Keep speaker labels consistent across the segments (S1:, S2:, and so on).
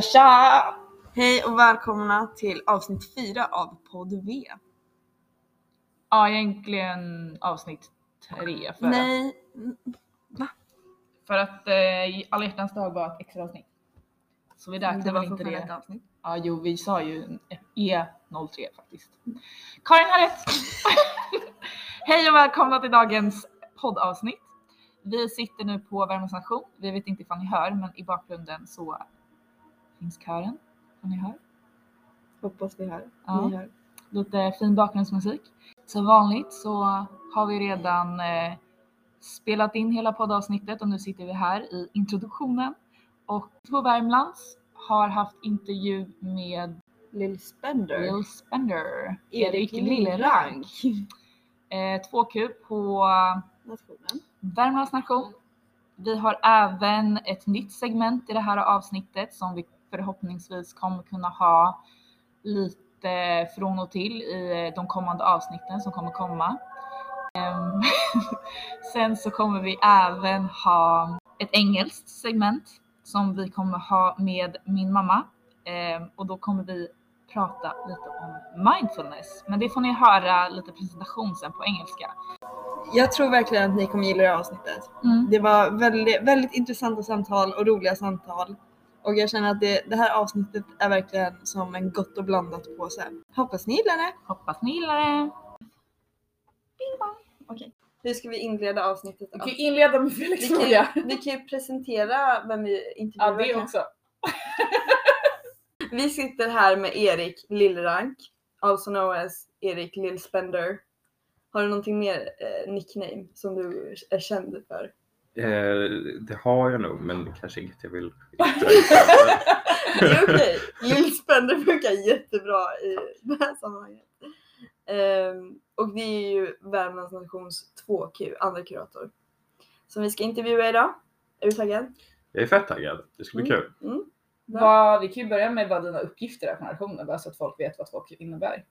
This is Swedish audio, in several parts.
S1: Tja tja! Hej och välkomna till avsnitt 4 av Podd V.
S2: Ja, egentligen avsnitt tre. För,
S1: Nej,
S2: för att eh, alla hjärtans dag var ett extra avsnitt. Så vi räknar
S1: det var
S2: väl inte
S1: fortfarande ett
S2: det.
S1: avsnitt.
S2: Ja, jo, vi sa ju E03 faktiskt. Karin har rätt! Hej och välkomna till dagens poddavsnitt. Vi sitter nu på Värmlands station. Vi vet inte ifall ni hör, men i bakgrunden så finns kören. Om ni hör.
S1: Hoppas vi hör.
S2: Ja.
S1: Ni hör.
S2: lite fin bakgrundsmusik. Som vanligt så har vi redan eh, spelat in hela poddavsnittet och nu sitter vi här i introduktionen. Och på Värmlands har haft intervju med
S1: Lill Spender.
S2: Will Spender,
S1: Erik
S2: Erik Lillrank. Eh, 2Q på
S1: Nationen.
S2: Värmlands nation. Vi har även ett nytt segment i det här avsnittet som vi förhoppningsvis kommer kunna ha lite från och till i de kommande avsnitten som kommer komma. Ehm, Sen så kommer vi även ha ett engelskt segment som vi kommer ha med min mamma Ehm, och då kommer vi prata lite om mindfulness. Men det får ni höra lite presentation sen på engelska.
S1: Jag tror verkligen att ni kommer gilla det här avsnittet.
S2: Mm.
S1: Det var väldigt, väldigt intressanta samtal och roliga samtal. Och jag känner att det, det här avsnittet är verkligen som en gott och blandat påse. Hoppas ni gillar det.
S2: Hoppas ni gillar det.
S1: Okej. Hur ska vi inleda avsnittet?
S2: Vi kan ju inleda med Felix
S1: Vi kan, vi kan ju presentera vem vi intervjuar.
S2: Ja, det också.
S1: Vi sitter här med Erik Lillrank, also known as Erik Lillspender. Har du någonting mer eh, nickname som du är känd för?
S3: Eh, det har jag nog, men kanske inget jag vill
S1: Det är okej. Lillspender funkar jättebra i det här sammanhanget. Ehm, och vi är ju Värmlands nations 2Q, andra kurator. Som vi ska intervjua idag. Är du taggad?
S3: Jag är fett taggad. Det ska bli
S1: Mm.
S3: kul.
S1: Mm.
S2: Vad, vi kan ju börja med vad dina uppgifter är på nationen bara så att folk vet vad 2Q innebär.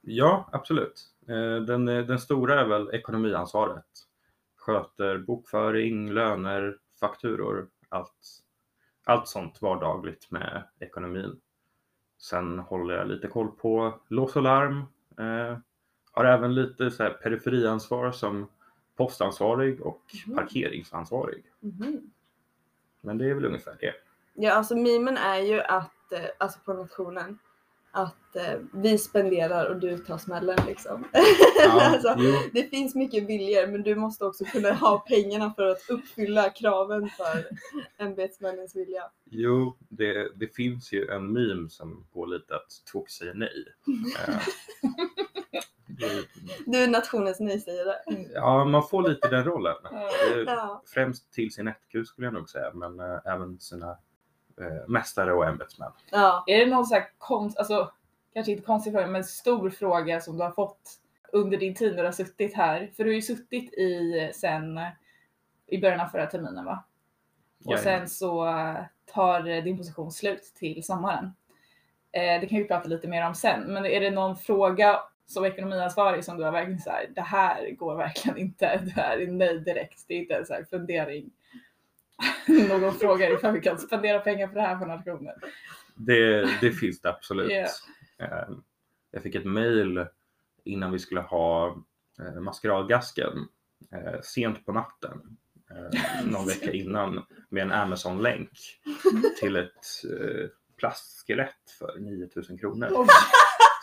S3: Ja, absolut. Eh, den, eh, den stora är väl ekonomiansvaret. Sköter bokföring, löner, fakturor, allt, allt sånt vardagligt med ekonomin. Sen håller jag lite koll på lås och larm. Eh, har även lite så här periferiansvar som postansvarig och
S1: Mhm.
S3: parkeringsansvarig.
S1: Mhm.
S3: Men det är väl ungefär det.
S1: Ja, alltså mimen är ju att, eh, alltså på nationen, att eh, vi spenderar och du tar smällen liksom. alltså,
S3: jo,
S1: det finns mycket viljor men du måste också kunna ha pengarna för att uppfylla kraven för ämbetsmännens vilja.
S3: Jo, det, det finns ju en meme som går lite att två säger nej. Eh, det-
S1: Du är nationens nej-sägare.
S3: ja, man får lite den rollen. Eh,
S1: Ja.
S3: Främst till sin 1Q skulle jag nog säga, men eh, även sina eh, mästare och ämbetsmän.
S1: ja.
S2: Är det någon sån här konst, alltså kanske inte konstig fråga, men stor fråga som du har fått under din tid när du har suttit här? För du har ju suttit i sen i början av förra terminen va? Och
S3: Jajamän.
S2: sen så tar din position slut till sommaren. Eh, det kan vi prata lite mer om sen, men är det någon fråga som ekonomiansvarig som du har verkligen så här, det här går verkligen inte, det här är nej direkt, det är inte en så här fundering. Någon frågar ifall vi kan spendera pengar på det här på nationen.
S3: Det, det finns det absolut. Eh, Jag fick ett mail innan vi skulle ha eh, maskeradgasken eh, sent på natten. eh, Någon vecka innan med en Amazon-länk till ett plastskelett för 9000 kronor.
S2: Oj.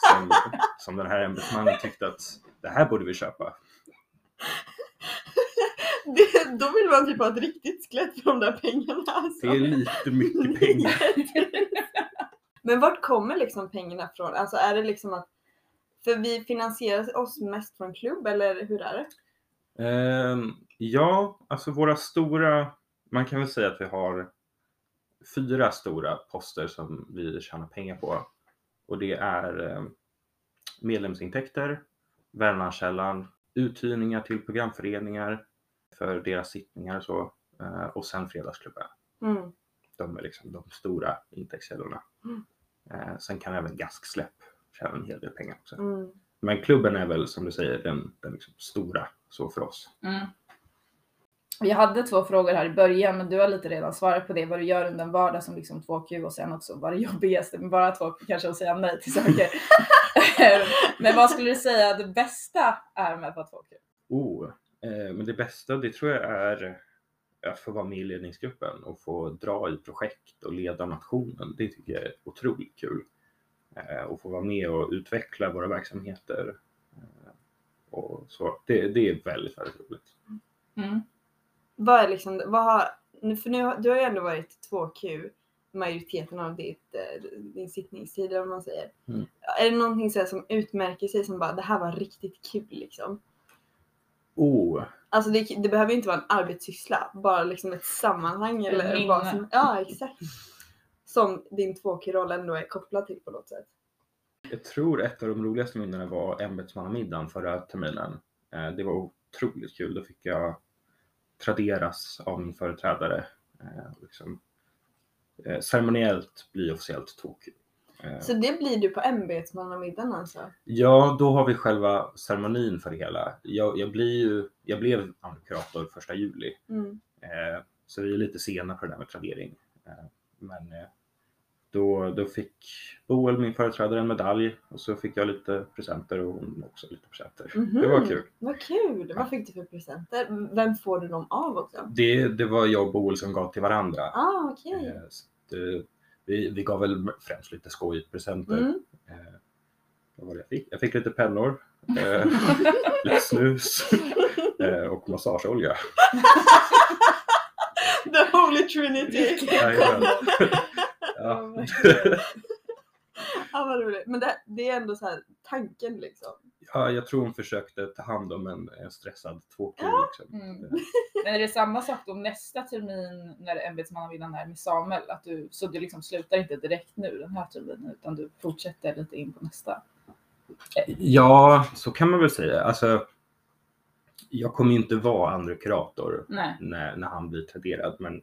S3: Som, som den här ämbetsmannen tyckte att det här borde vi köpa.
S1: Det, då vill man typ ha ett riktigt skelett för de där pengarna. Alltså.
S3: Det är lite mycket pengar.
S1: Men vart kommer liksom pengarna från? Alltså är det liksom att för vi finansierar oss mest från klubb eller hur är det?
S3: Ehm, ja, alltså våra stora, man kan väl säga att vi har fyra stora poster som vi tjänar pengar på. Och det är eh, medlemsintäkter, Värmlandskällan, uthyrningar till programföreningar för deras sittningar och så. Eh, Och sen Fredagsklubben.
S1: Mm.
S3: De är liksom de stora intäktskällorna.
S1: Mm.
S3: Eh, Sen kan även gasksläpp tjäna en hel del pengar också.
S1: Mm.
S3: Men klubben är väl som du säger den, den liksom stora så för oss.
S2: Mm. Jag hade två frågor här i början, men du har lite redan svarat på det. Vad du gör under en vardag som liksom 2Q och sen också vad det jobbigaste med bara 2Q kanske att säga nej till saker. men vad skulle du säga det bästa är med att vara 2Q?
S3: Oh, eh, men det bästa det tror jag är att få vara med i ledningsgruppen och få dra i projekt och leda nationen. Det tycker jag är otroligt kul. Eh, och få vara med och utveckla våra verksamheter. Eh, och så. Det, det är väldigt, väldigt roligt.
S2: Mm.
S1: Vad är liksom, vad har, för nu, du har ju ändå varit 2Q majoriteten av ditt, eh, din sittningstid vad man säger.
S3: Mm.
S1: Är det någonting så som utmärker sig som bara det här var riktigt kul liksom?
S3: Oh,
S1: Alltså det, det behöver ju inte vara en arbetssyssla, bara liksom ett sammanhang eller vad som, Ja exakt. Som din 2Q-roll ändå är kopplad till på något sätt.
S3: jag tror ett av de roligaste minnena var ämbetsmannamiddagen förra terminen. Eh, det var otroligt kul. Då fick jag traderas av min företrädare. Eh, liksom, eh, ceremoniellt bli officiellt 2Q. Eh,
S1: Så det blir du på ämbetsmannamiddagen alltså?
S3: Ja, då har vi själva ceremonin för det hela. Jag, jag, blir ju, jag blev kurator första juli,
S1: Mm.
S3: eh, så vi är lite sena på det där med tradering. Eh, men eh, då, då fick Boel, min företrädare, en medalj och så fick jag lite presenter och hon också lite presenter. Det var kul.
S1: Vad kul! Vad fick du för presenter? Vem får du dem av också?
S3: Det, det var jag och Boel som gav till varandra.
S1: Ah
S3: det, vi, vi gav väl främst lite skojpresenter.
S1: Mm.
S3: Eh, vad var det jag fick? Jag fick lite pennor, eh, lite snus eh, och massageolja.
S1: The Holy Trinity!
S3: Ja.
S1: Ja vad roligt. Men det, det är ändå så här tanken liksom.
S3: Ja, jag tror hon försökte ta hand om en, en stressad 2Q.
S1: Ja.
S3: Liksom.
S2: Mm. Men är det samma sak då nästa termin när ämbetsmannamiddagen är med Samuel? Att du, så du liksom slutar inte direkt nu den här terminen utan du fortsätter lite in på nästa?
S3: Ja, så kan man väl säga. Alltså, jag kommer ju inte vara andra kurator
S2: Nej.
S3: när, när han blir traderad, men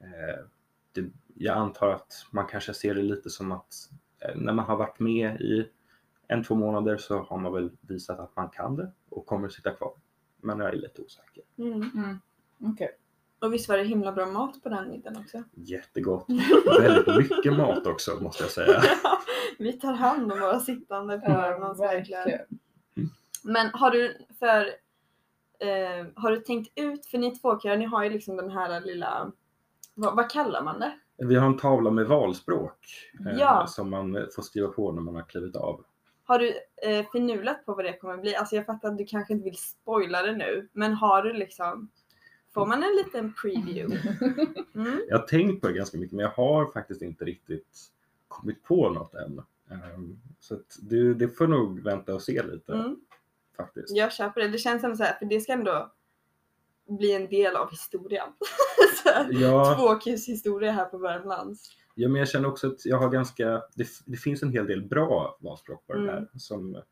S3: eh, det, jag antar att man kanske ser det lite som att eh, när man har varit med i en, två månader så har man väl visat att man kan det och kommer sitta kvar. Men jag är lite osäker.
S1: Mm.
S2: Mm. Okej.
S1: Och visst var det himla bra mat på den middagen också?
S3: Jättegott. Väldigt mycket mat också måste jag säga.
S1: Vi tar hand om våra sittande på
S2: Ja,
S1: Värmlands verkligen.
S2: verkligen.
S1: Men har du för eh, har du tänkt ut, för ni två killar, ni har ju liksom den här lilla, vad, vad kallar man det?
S3: Vi har en tavla med valspråk eh,
S1: Ja.
S3: som man får skriva på när man har klivit av.
S1: Har du eh, finulat på vad det kommer bli? Alltså jag fattar att du kanske inte vill spoila det nu, men har du liksom, får man en liten preview? Mm.
S3: Jag har tänkt på det ganska mycket men jag har faktiskt inte riktigt kommit på något än. Ehm, Så att det, det får nog vänta och se lite
S1: Mm.
S3: faktiskt.
S1: Jag köper det. Det känns som så här, för det ska ändå bli en del av historien. så
S3: Ja,
S1: Tvåkus historia här på Värmlands.
S3: Ja, men jag känner också att jag har ganska, det, det finns en hel del bra valspråk på det
S1: Mm.
S3: där. Som,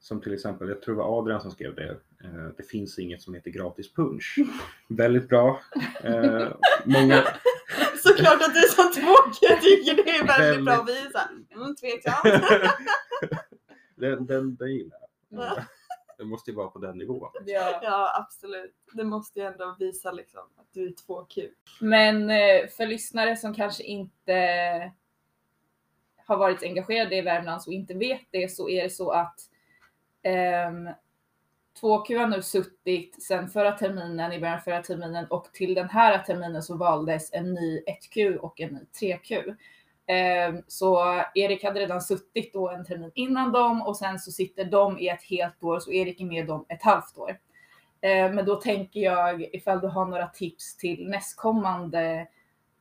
S3: som till exempel, jag tror det var Adrian som skrev det, eh, det finns inget som heter gratis punch. Väldigt bra. Eh, många,
S1: Såklart att du är så tvåkig tycker det är väldigt bra. Vi är såhär, mm, tveksamt.
S3: den, den, den gillar jag. Det måste ju vara på den nivån.
S2: Ja.
S1: Ja absolut. Det måste ju ändå visa liksom att du är 2Q.
S2: Men eh, för lyssnare som kanske inte har varit engagerade i Värmlands och inte vet det så är det så att ehm, 2Q har nu suttit sedan förra terminen, i början förra terminen och till den här terminen så valdes en ny 1Q och en ny 3Q. Ehm, Så Erik hade redan suttit då en termin innan dem och sen så sitter de i ett helt år så Erik är med dem ett halvt år. Eh, Men då tänker jag ifall du har några tips till nästkommande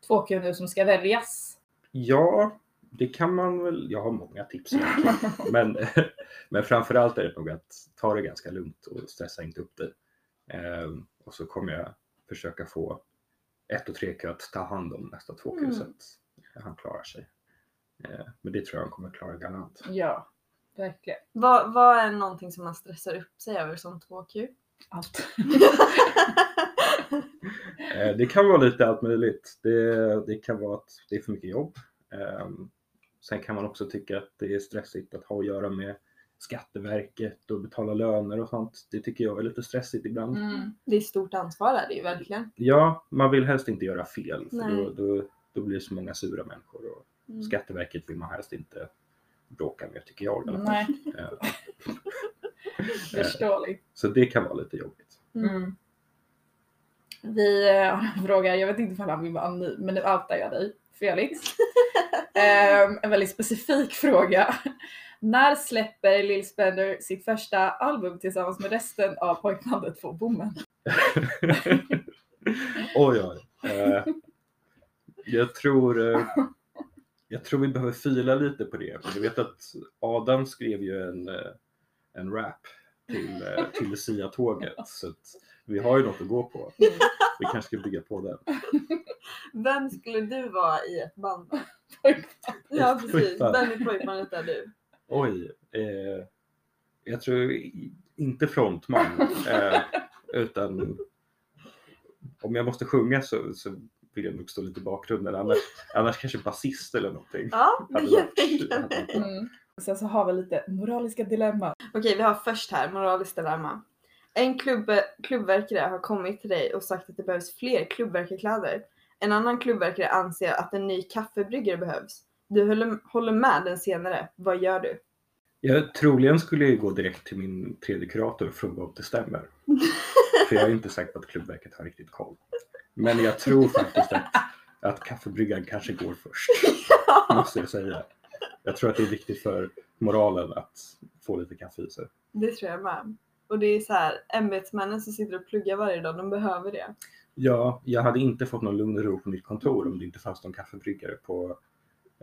S2: 2Q nu som ska väljas.
S3: Ja, det kan man väl. Jag har många tips men, men framförallt är det nog att ta det ganska lugnt och stressa inte upp det. Ehm, och så kommer jag försöka få ett och tre att ta hand om nästa två
S1: Mm.
S3: så att han klarar sig. Ehm, men det tror jag han kommer klara galant.
S2: Ja, verkligen.
S1: Vad, vad är någonting som man stressar upp sig över som 2Q?
S2: Allt.
S3: Ehm, det kan vara lite allt möjligt. Det, det kan vara att det är för mycket jobb. Ehm, sen kan man också tycka att det är stressigt att ha att göra med Skatteverket och betala löner och sånt. Det tycker jag är lite stressigt ibland.
S2: Mm.
S1: Det är stort ansvar är det ju verkligen.
S3: Ja, man vill helst inte göra fel för
S1: Nej.
S3: då, då, då blir det så många sura människor. Och
S1: Mm.
S3: Skatteverket vill man helst inte bråka med tycker jag.
S2: Nej,
S3: Eh,
S2: förståeligt.
S3: Så det kan vara lite jobbigt.
S2: Mm. Vi eh, har en fråga, jag vet inte om han vill vara anonym, men nu outar jag dig. Felix. Ehm, en väldigt specifik fråga. När släpper Lil Spender sitt första album tillsammans med resten av pojkbandet på Bommen?
S3: oj, oj. Eh, jag tror eh, jag tror vi behöver fila lite på det. Jag vet att Adam skrev ju en, eh, en rap till, eh, till Lucia-tåget. Så vi har ju något att gå på. Vi kanske ska bygga på den.
S1: Vem skulle du vara i ett band. Ja precis, vem i pojkbandet är du?
S3: Oj. Eh, jag tror inte frontman. Eh, utan om jag måste sjunga så, så vill jag nog stå lite i bakgrunden. Annars, annars kanske basist eller någonting.
S1: Ja, det jag
S3: hade
S1: mig.
S2: Mm. Sen så har vi lite moraliska dilemman.
S1: Okej, vi har först här moraliskt dilemma. En klubb, klubbverkare har kommit till dig och sagt att det behövs fler klubbverkarkläder. En annan klubbverkare anser att en ny kaffebryggare behövs. Du håller, håller med den senare. Vad gör du?
S3: Jag troligen skulle jag gå direkt till min tredje kurator och fråga om det stämmer. För jag är inte säker på att Klubbverket har riktigt koll. Men jag tror faktiskt att, att kaffebryggaren kanske går först. Måste jag säga. Jag tror att det är viktigt för moralen att få lite kaffe i sig.
S1: Det tror jag med. Och det är så här, ämbetsmännen som sitter och pluggar varje dag, de behöver det.
S3: Ja, jag hade inte fått någon lugn och ro på mitt kontor om det inte fanns någon kaffebryggare på,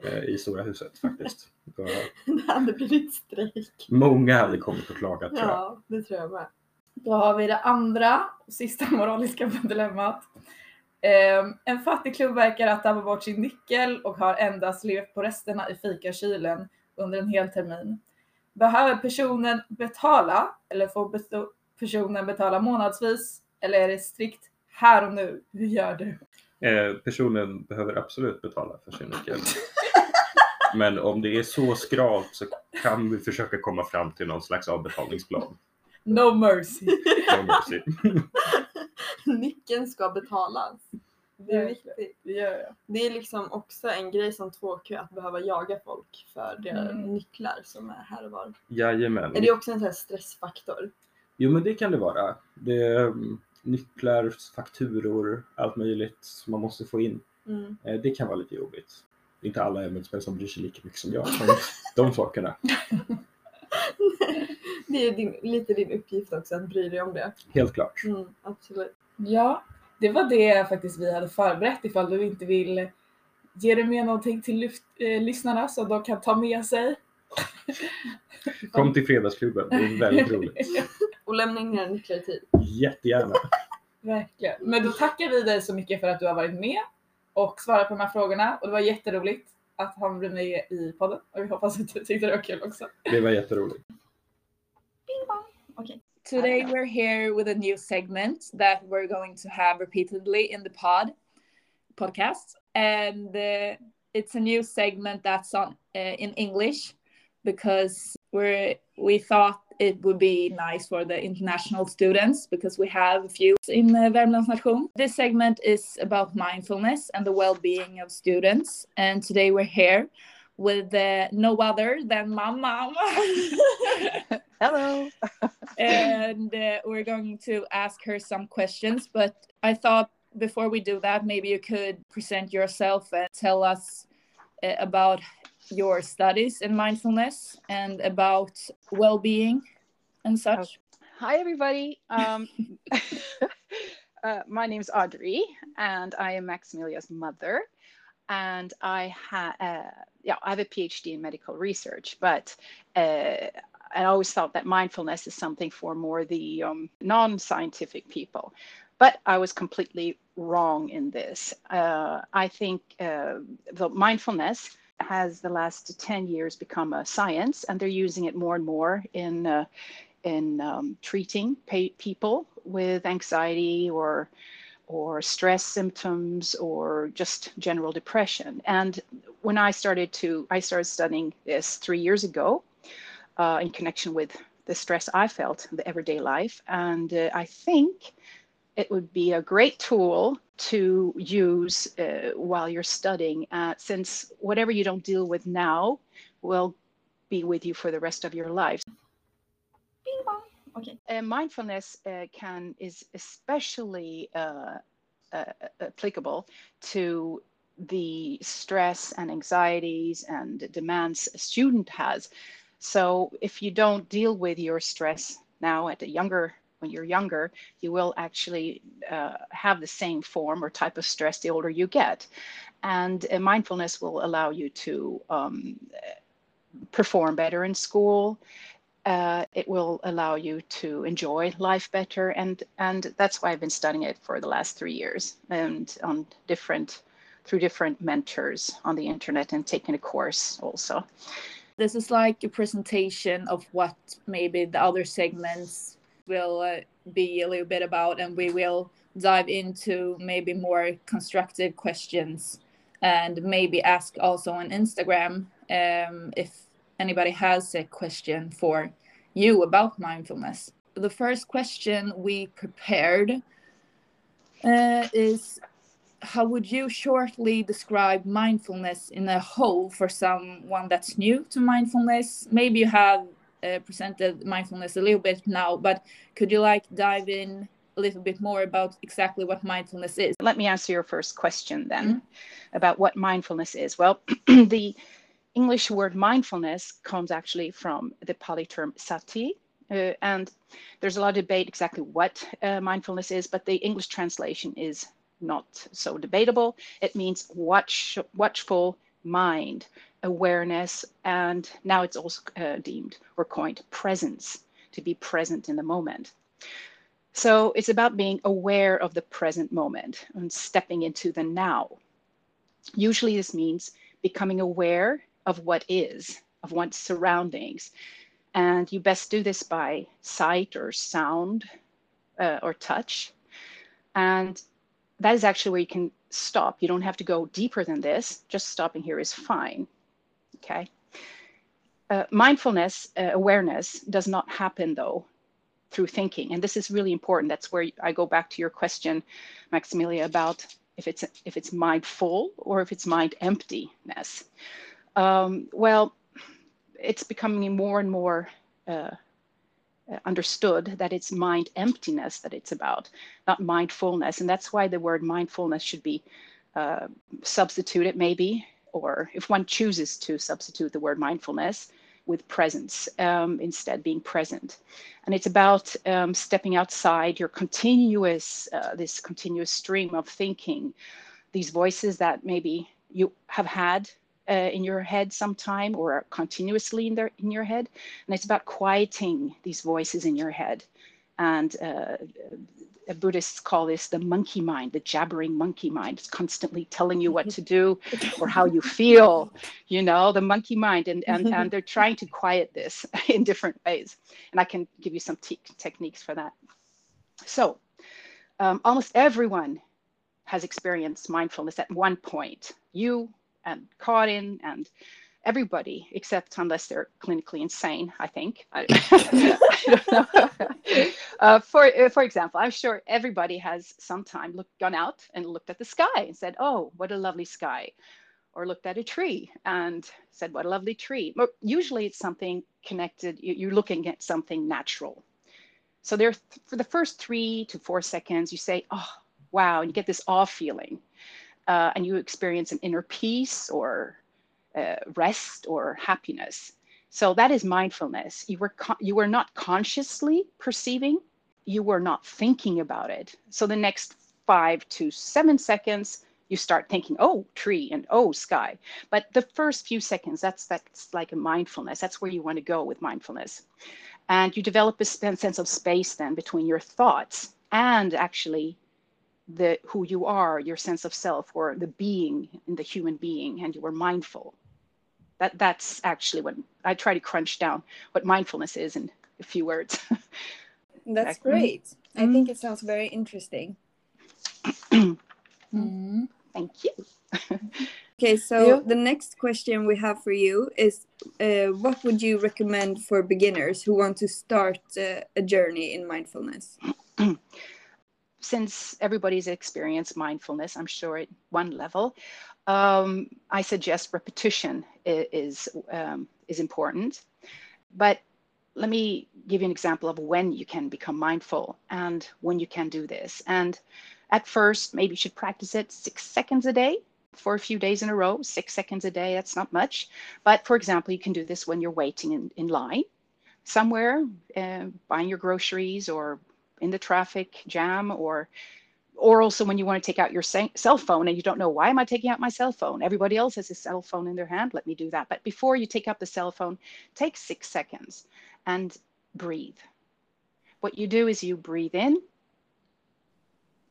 S3: eh, i Stora huset faktiskt. Då,
S1: Det hade blivit strejk.
S3: många hade kommit och klagat tror jag.
S1: Ja, det tror jag med.
S2: Då har vi det andra och sista moraliska dilemmat. Ehm, en fattig klubbverkare har tappat bort sin nyckel och har endast levt på resterna i fikakylen under en hel termin. Behöver personen betala eller får personen betala månadsvis eller är det strikt här och nu? Hur gör du?
S3: Eh, personen behöver absolut betala för sin nyckel. Men om det är så skralt så kan vi försöka komma fram till någon slags avbetalningsplan.
S2: No mercy.
S3: No mercy.
S1: Nyckeln ska betalas. Det är viktigt.
S2: Det gör jag.
S1: Det är liksom också en grej som 2Q att behöva jaga folk för deras
S2: Mm.
S1: nycklar som är här och var.
S3: Jajamän.
S1: Är det också en sån här stressfaktor?
S3: Jo men det kan det vara. Det är mm, nycklar, fakturor, allt möjligt som man måste få in.
S1: Mm.
S3: Eh, Det kan vara lite jobbigt. Det är inte alla ämbetsmän som bryr sig lika mycket som jag om de sakerna.
S1: Det är din, lite din uppgift också att bry dig om det.
S3: Helt klart.
S1: Mm, absolut.
S2: Ja, det var det faktiskt vi hade förberett ifall du inte vill ge dig med någonting till lyft, eh, lyssnarna så de kan ta med sig.
S3: Kom till Fredagsklubben, det är väldigt roligt.
S1: Och lämna in dina nycklar i tid.
S3: Jättegärna.
S2: Verkligen. Men då tackar vi dig så mycket för att du har varit med och svarat på de här frågorna och det var jätteroligt att han blev med i podden och vi hoppas att du tyckte det var kul också.
S3: Det var jätteroligt.
S2: Today we're here with a new segment that we're going to have repeatedly in the pod podcast, and uh, it's a new segment that's on uh, in English because we're we thought it would be nice for the international students because we have a few in uh, Värmlands nation. This segment is about mindfulness and the well-being of students, and today we're here with uh, no other than my mom.
S4: Hello.
S2: and uh, we're going to ask her some questions. But I thought before we do that, maybe you could present yourself and tell us uh, about your studies in mindfulness and about well being and such.
S4: Hi, everybody. Um, uh, my name is Audrey, and I am Maximilia's mother. And I ha- uh, yeah, I have a PhD in medical research, but uh, I always thought that mindfulness is something for more the um, non-scientific people. But I was completely wrong in this. Uh, I think uh, the mindfulness has the last 10 years become a science and they're using it more and more in uh, in um, treating pa- people with anxiety or or stress symptoms or just general depression and when i started to i started studying this three years ago uh, in connection with the stress I felt in the everyday life. And uh, I think it would be a great tool to use uh, while you're studying, uh, since whatever you don't deal with now will be with you for the rest of your life.
S1: Okay.
S4: Uh, mindfulness uh, can is especially uh, uh, applicable to the stress and anxieties and demands a student has. So if you don't deal with your stress now at a younger when you're younger, you will actually uh, have the same form or type of stress the older you get. And uh, mindfulness will allow you to um, perform better in school. Uh, it will allow you to enjoy life better, and and that's why I've been studying it for the last three years, and on different through different mentors on the internet and taking a course also.
S2: This is like a presentation of what maybe the other segments will uh, be a little bit about, and we will dive into maybe more constructive questions and maybe ask also on Instagram um, if anybody has a question for you about mindfulness. The first question we prepared uh, is how would you shortly describe mindfulness in a whole for someone that's new to mindfulness? Maybe you have uh, presented mindfulness a little bit now, but could you like dive in a little bit more about exactly what mindfulness is?
S4: Let me answer your first question then mm -hmm. about what mindfulness is. Well, the English word mindfulness comes actually from the Pali term sati. Uh, and there's a lot of debate exactly what uh, mindfulness is, but the English translation is not so debatable. It means watch, watchful mind, awareness, and now it's also uh, deemed or coined presence, to be present in the moment. So it's about being aware of the present moment and stepping into the now. Usually this means becoming aware of what is, of one's surroundings. And you best do this by sight or sound uh, or touch. And that is actually where you can stop. You don't have to go deeper than this. Just stopping here is fine. Okay. Uh, mindfulness uh, awareness does not happen though through thinking, and this is really important. That's where I go back to your question, Maximilia, about if it's if it's mindful or if it's mind emptiness. Um, well, it's becoming more and more uh, understood that it's mind emptiness that it's about, not mindfulness. And that's why the word mindfulness should be uh, substituted, maybe, or if one chooses to substitute the word mindfulness with presence um, instead being present and it's about um, stepping outside your continuous uh, this continuous stream of thinking these voices that maybe you have had uh, in your head sometime or continuously in, there, in your head. And it's about quieting these voices in your head. And uh, Buddhists call this the monkey mind, the jabbering monkey mind. It's constantly telling you what to do or how you feel, you know, the monkey mind. And, and, and they're trying to quiet this in different ways. And I can give you some te techniques for that. So um, almost everyone has experienced mindfulness at one point. You and Karin and everybody, except unless they're clinically insane, I think. I, I don't know. uh, for, uh, for example, I'm sure everybody has sometime looked, gone out and looked at the sky and said, oh, what a lovely sky. Or looked at a tree and said, what a lovely tree. But usually it's something connected, you're looking at something natural. So there, for the first three to four seconds, you say, oh, wow, and you get this awe feeling uh, and you experience an inner peace or uh, rest or happiness. So that is mindfulness. You were you were not consciously perceiving, you were not thinking about it. So the next five to seven seconds, you start thinking, oh, tree and oh, sky. But the first few seconds, that's that's like a mindfulness. That's where you want to go with mindfulness. And you develop a sense of space then between your thoughts and actually the who you are, your sense of self, or the being in the human being, and you are mindful. That that's actually what I try to crunch down what mindfulness is in a few words.
S1: that's great. Mm-hmm. I think it sounds very interesting.
S4: mm. Thank you.
S1: Okay, so
S4: Yeah.
S1: the next question we have for you is uh, what would you recommend for beginners who want to start uh, a journey in mindfulness?
S4: Since everybody's experienced mindfulness, I'm sure at one level, um, I suggest repetition is um, is important. But let me give you an example of when you can become mindful and when you can do this. And at first, maybe you should practice it six seconds a day for a few days in a row. Six seconds a day, that's not much. But for example, you can do this when you're waiting in, in line somewhere, uh, buying your groceries or in the traffic jam or or also when you want to take out your cell phone and you don't know why am i taking out my cell phone? Everybody else has a cell phone in their hand let me do that. But before you take out the cell phone take six seconds and breathe. What you do is you breathe in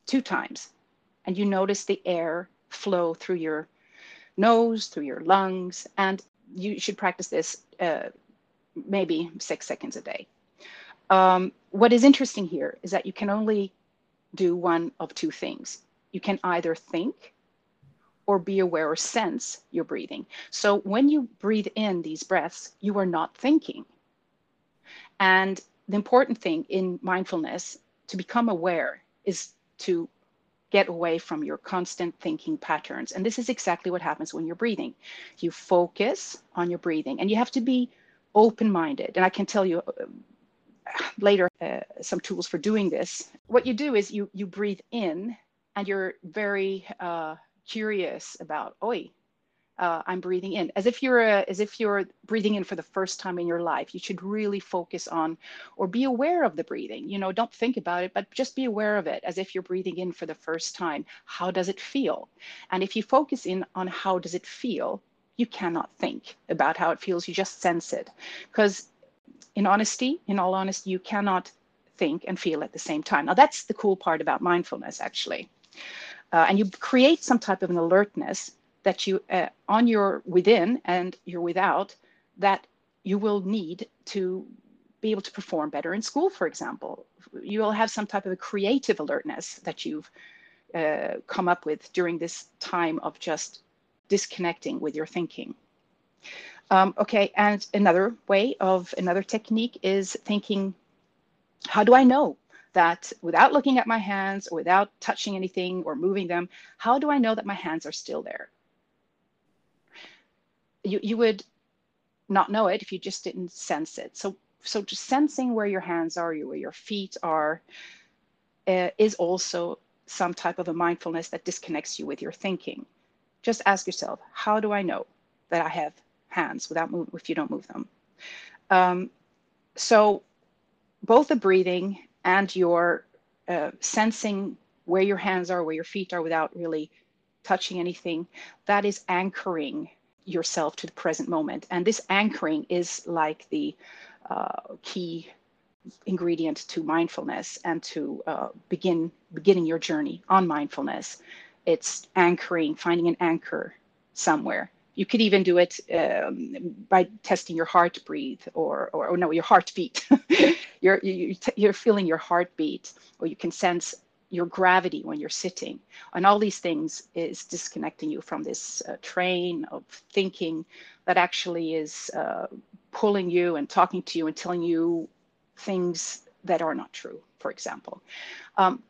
S4: two times and you notice the air flow through your nose through your lungs and you should practice this uh, maybe six seconds a day um, what is interesting here is that you can only do one of two things. You can either think or be aware or sense your breathing. So when you breathe in these breaths, you are not thinking. And the important thing in mindfulness to become aware is to get away from your constant thinking patterns. And this is exactly what happens when you're breathing. You focus on your breathing and you have to be open minded. And I can tell you later uh, some tools for doing this. What you do is you you breathe in and you're very uh, curious about, oi, uh, I'm breathing in, as if you're uh, as if you're breathing in for the first time in your life. You should really focus on or be aware of the breathing. You know, don't think about it, but just be aware of it as if you're breathing in for the first time. How does it feel? And if you focus in on how does it feel, you cannot think about how it feels. You just sense it, because in honesty, in all honesty, you cannot think and feel at the same time. Now, that's the cool part about mindfulness, actually. Uh, and you create some type of an alertness that you, uh, on your within and your without, that you will need to be able to perform better in school, for example. You will have some type of a creative alertness that you've uh, come up with during this time of just disconnecting with your thinking. Um, okay, and another way of another technique is thinking, how do I know that without looking at my hands or without touching anything or moving them, how do I know that my hands are still there? You, you would not know it if you just didn't sense it. So, so just sensing where your hands are, where your feet are, uh, is also some type of a mindfulness that disconnects you with your thinking. Just ask yourself, how do I know that I have hands without move if you don't move them. Um, so both the breathing and your uh, sensing where your hands are, where your feet are without really touching anything, that is anchoring yourself to the present moment. And this anchoring is like the uh, key ingredient to mindfulness and to uh, begin beginning your journey on mindfulness. It's anchoring, finding an anchor somewhere you could even do it um, by testing your heart breathe or, or, or no your heartbeat. You're you, you're feeling your heartbeat or you can sense your gravity when you're sitting. And all these things is disconnecting you from this uh, train of thinking that actually is uh, pulling you and talking to you and telling you things that are not true for example. Um,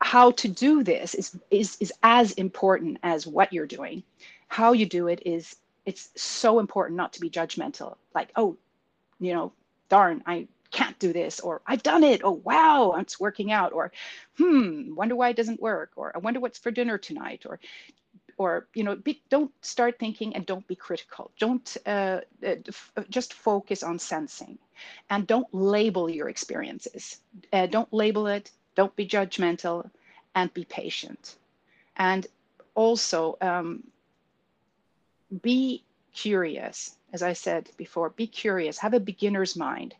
S4: how to do this is, is is as important as what you're doing how you do it is it's so important not to be judgmental. Like oh you know darn i can't do this or i've done it oh wow it's working out or hmm wonder why it doesn't work or i wonder what's for dinner tonight or or you know be, don't start thinking and don't be critical. Don't uh, uh, just focus on sensing and don't label your experiences. Uh, don't label it don't be judgmental and be patient. And also um, be curious as i said before be curious have a beginner's mind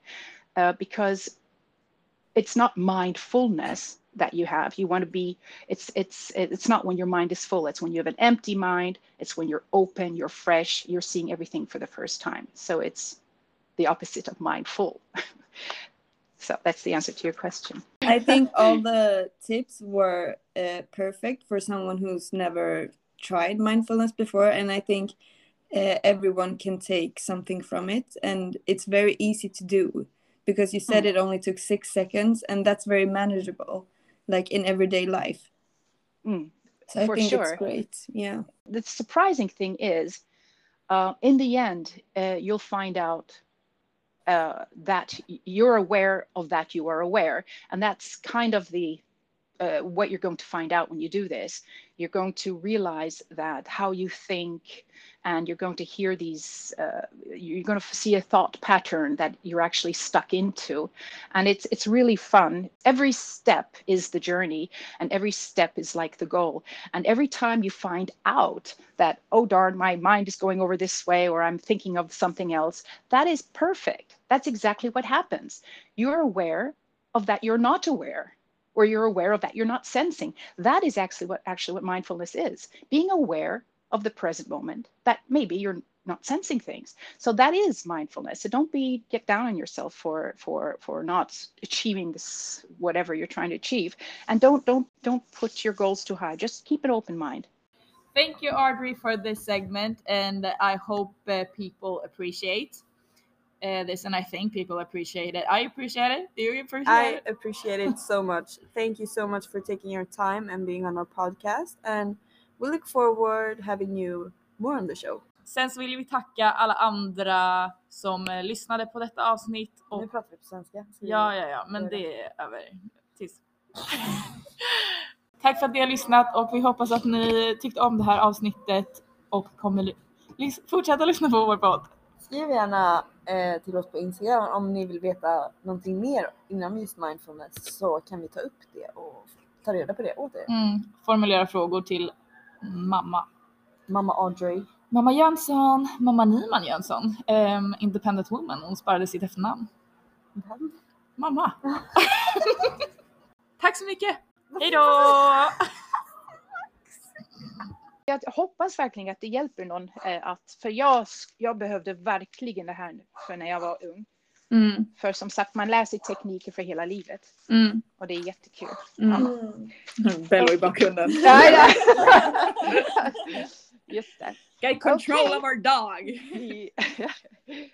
S4: uh, because it's not mindfulness that you have. You want to be it's it's it's not when your mind is full it's when you have an empty mind it's when you're open you're fresh you're seeing everything for the first time. So it's the opposite of mindful. So that's the answer to your question.
S1: I think all the tips were uh, perfect for someone who's never tried mindfulness before, and I think uh, everyone can take something from it, and it's very easy to do because you said
S4: Mm.
S1: it only took six seconds, and that's very manageable, like in everyday life.
S4: Mm.
S1: So I
S4: For
S1: think
S4: sure.
S1: it's great. Yeah.
S4: the surprising thing is, uh, in the end, uh, you'll find out uh, that you're aware of that you are aware, and that's kind of the uh, what you're going to find out when you do this. You're going to realize that how you think, and you're going to hear these. Uh, you're going to see a thought pattern that you're actually stuck into, and it's it's really fun. Every step is the journey, and every step is like the goal. And every time you find out that, oh darn, my mind is going over this way, or I'm thinking of something else, that is perfect. That's exactly what happens. You're aware of that you're not aware, or you're aware of that you're not sensing. That is actually what actually what mindfulness is. Being aware of the present moment that maybe you're not sensing things. So that is mindfulness. So don't be get down on yourself for for for not achieving this whatever you're trying to achieve and don't don't don't put your goals too high just keep an open mind
S2: Thank you, Audrey, for this segment, and I hope uh, people appreciate uh, this, and I think people appreciate it. I appreciate it. Do you appreciate
S1: I
S2: it?
S1: appreciate it so much. Thank you so much for taking your time and being on our podcast. And we look forward having you more on the show.
S2: Sen så vill vi tacka alla andra som eh, lyssnade på detta avsnitt. Och,
S1: Nu pratar vi på svenska.
S2: Ja, ja, ja, men det är över. Tills. Tack för att ni har lyssnat och vi hoppas att ni tyckte om det här avsnittet och kommer fortsätta lyssna på vår podd.
S1: Skriv gärna eh, till oss på Instagram om ni vill veta någonting mer inom just mindfulness så kan vi ta upp det och ta reda på det åt er.
S2: Mm, formulera frågor till mamma.
S1: Mamma Audrey.
S2: Mamma Jönsson, mamma Niman Jönsson, ehm, independent woman, hon sparade sitt efternamn. Mamma. Tack så mycket. Hej då!
S4: Jag hoppas verkligen att det hjälper någon eh, att för jag, jag behövde verkligen det här nu för när jag var ung
S1: Mm,
S4: för som sagt man lär sig tekniker för hela livet
S1: mm,
S4: och det är jättekul
S1: mm.
S5: Bello i bakgrunden.
S4: ja, ja. just det
S5: Get control
S4: Okej.
S5: of our dog.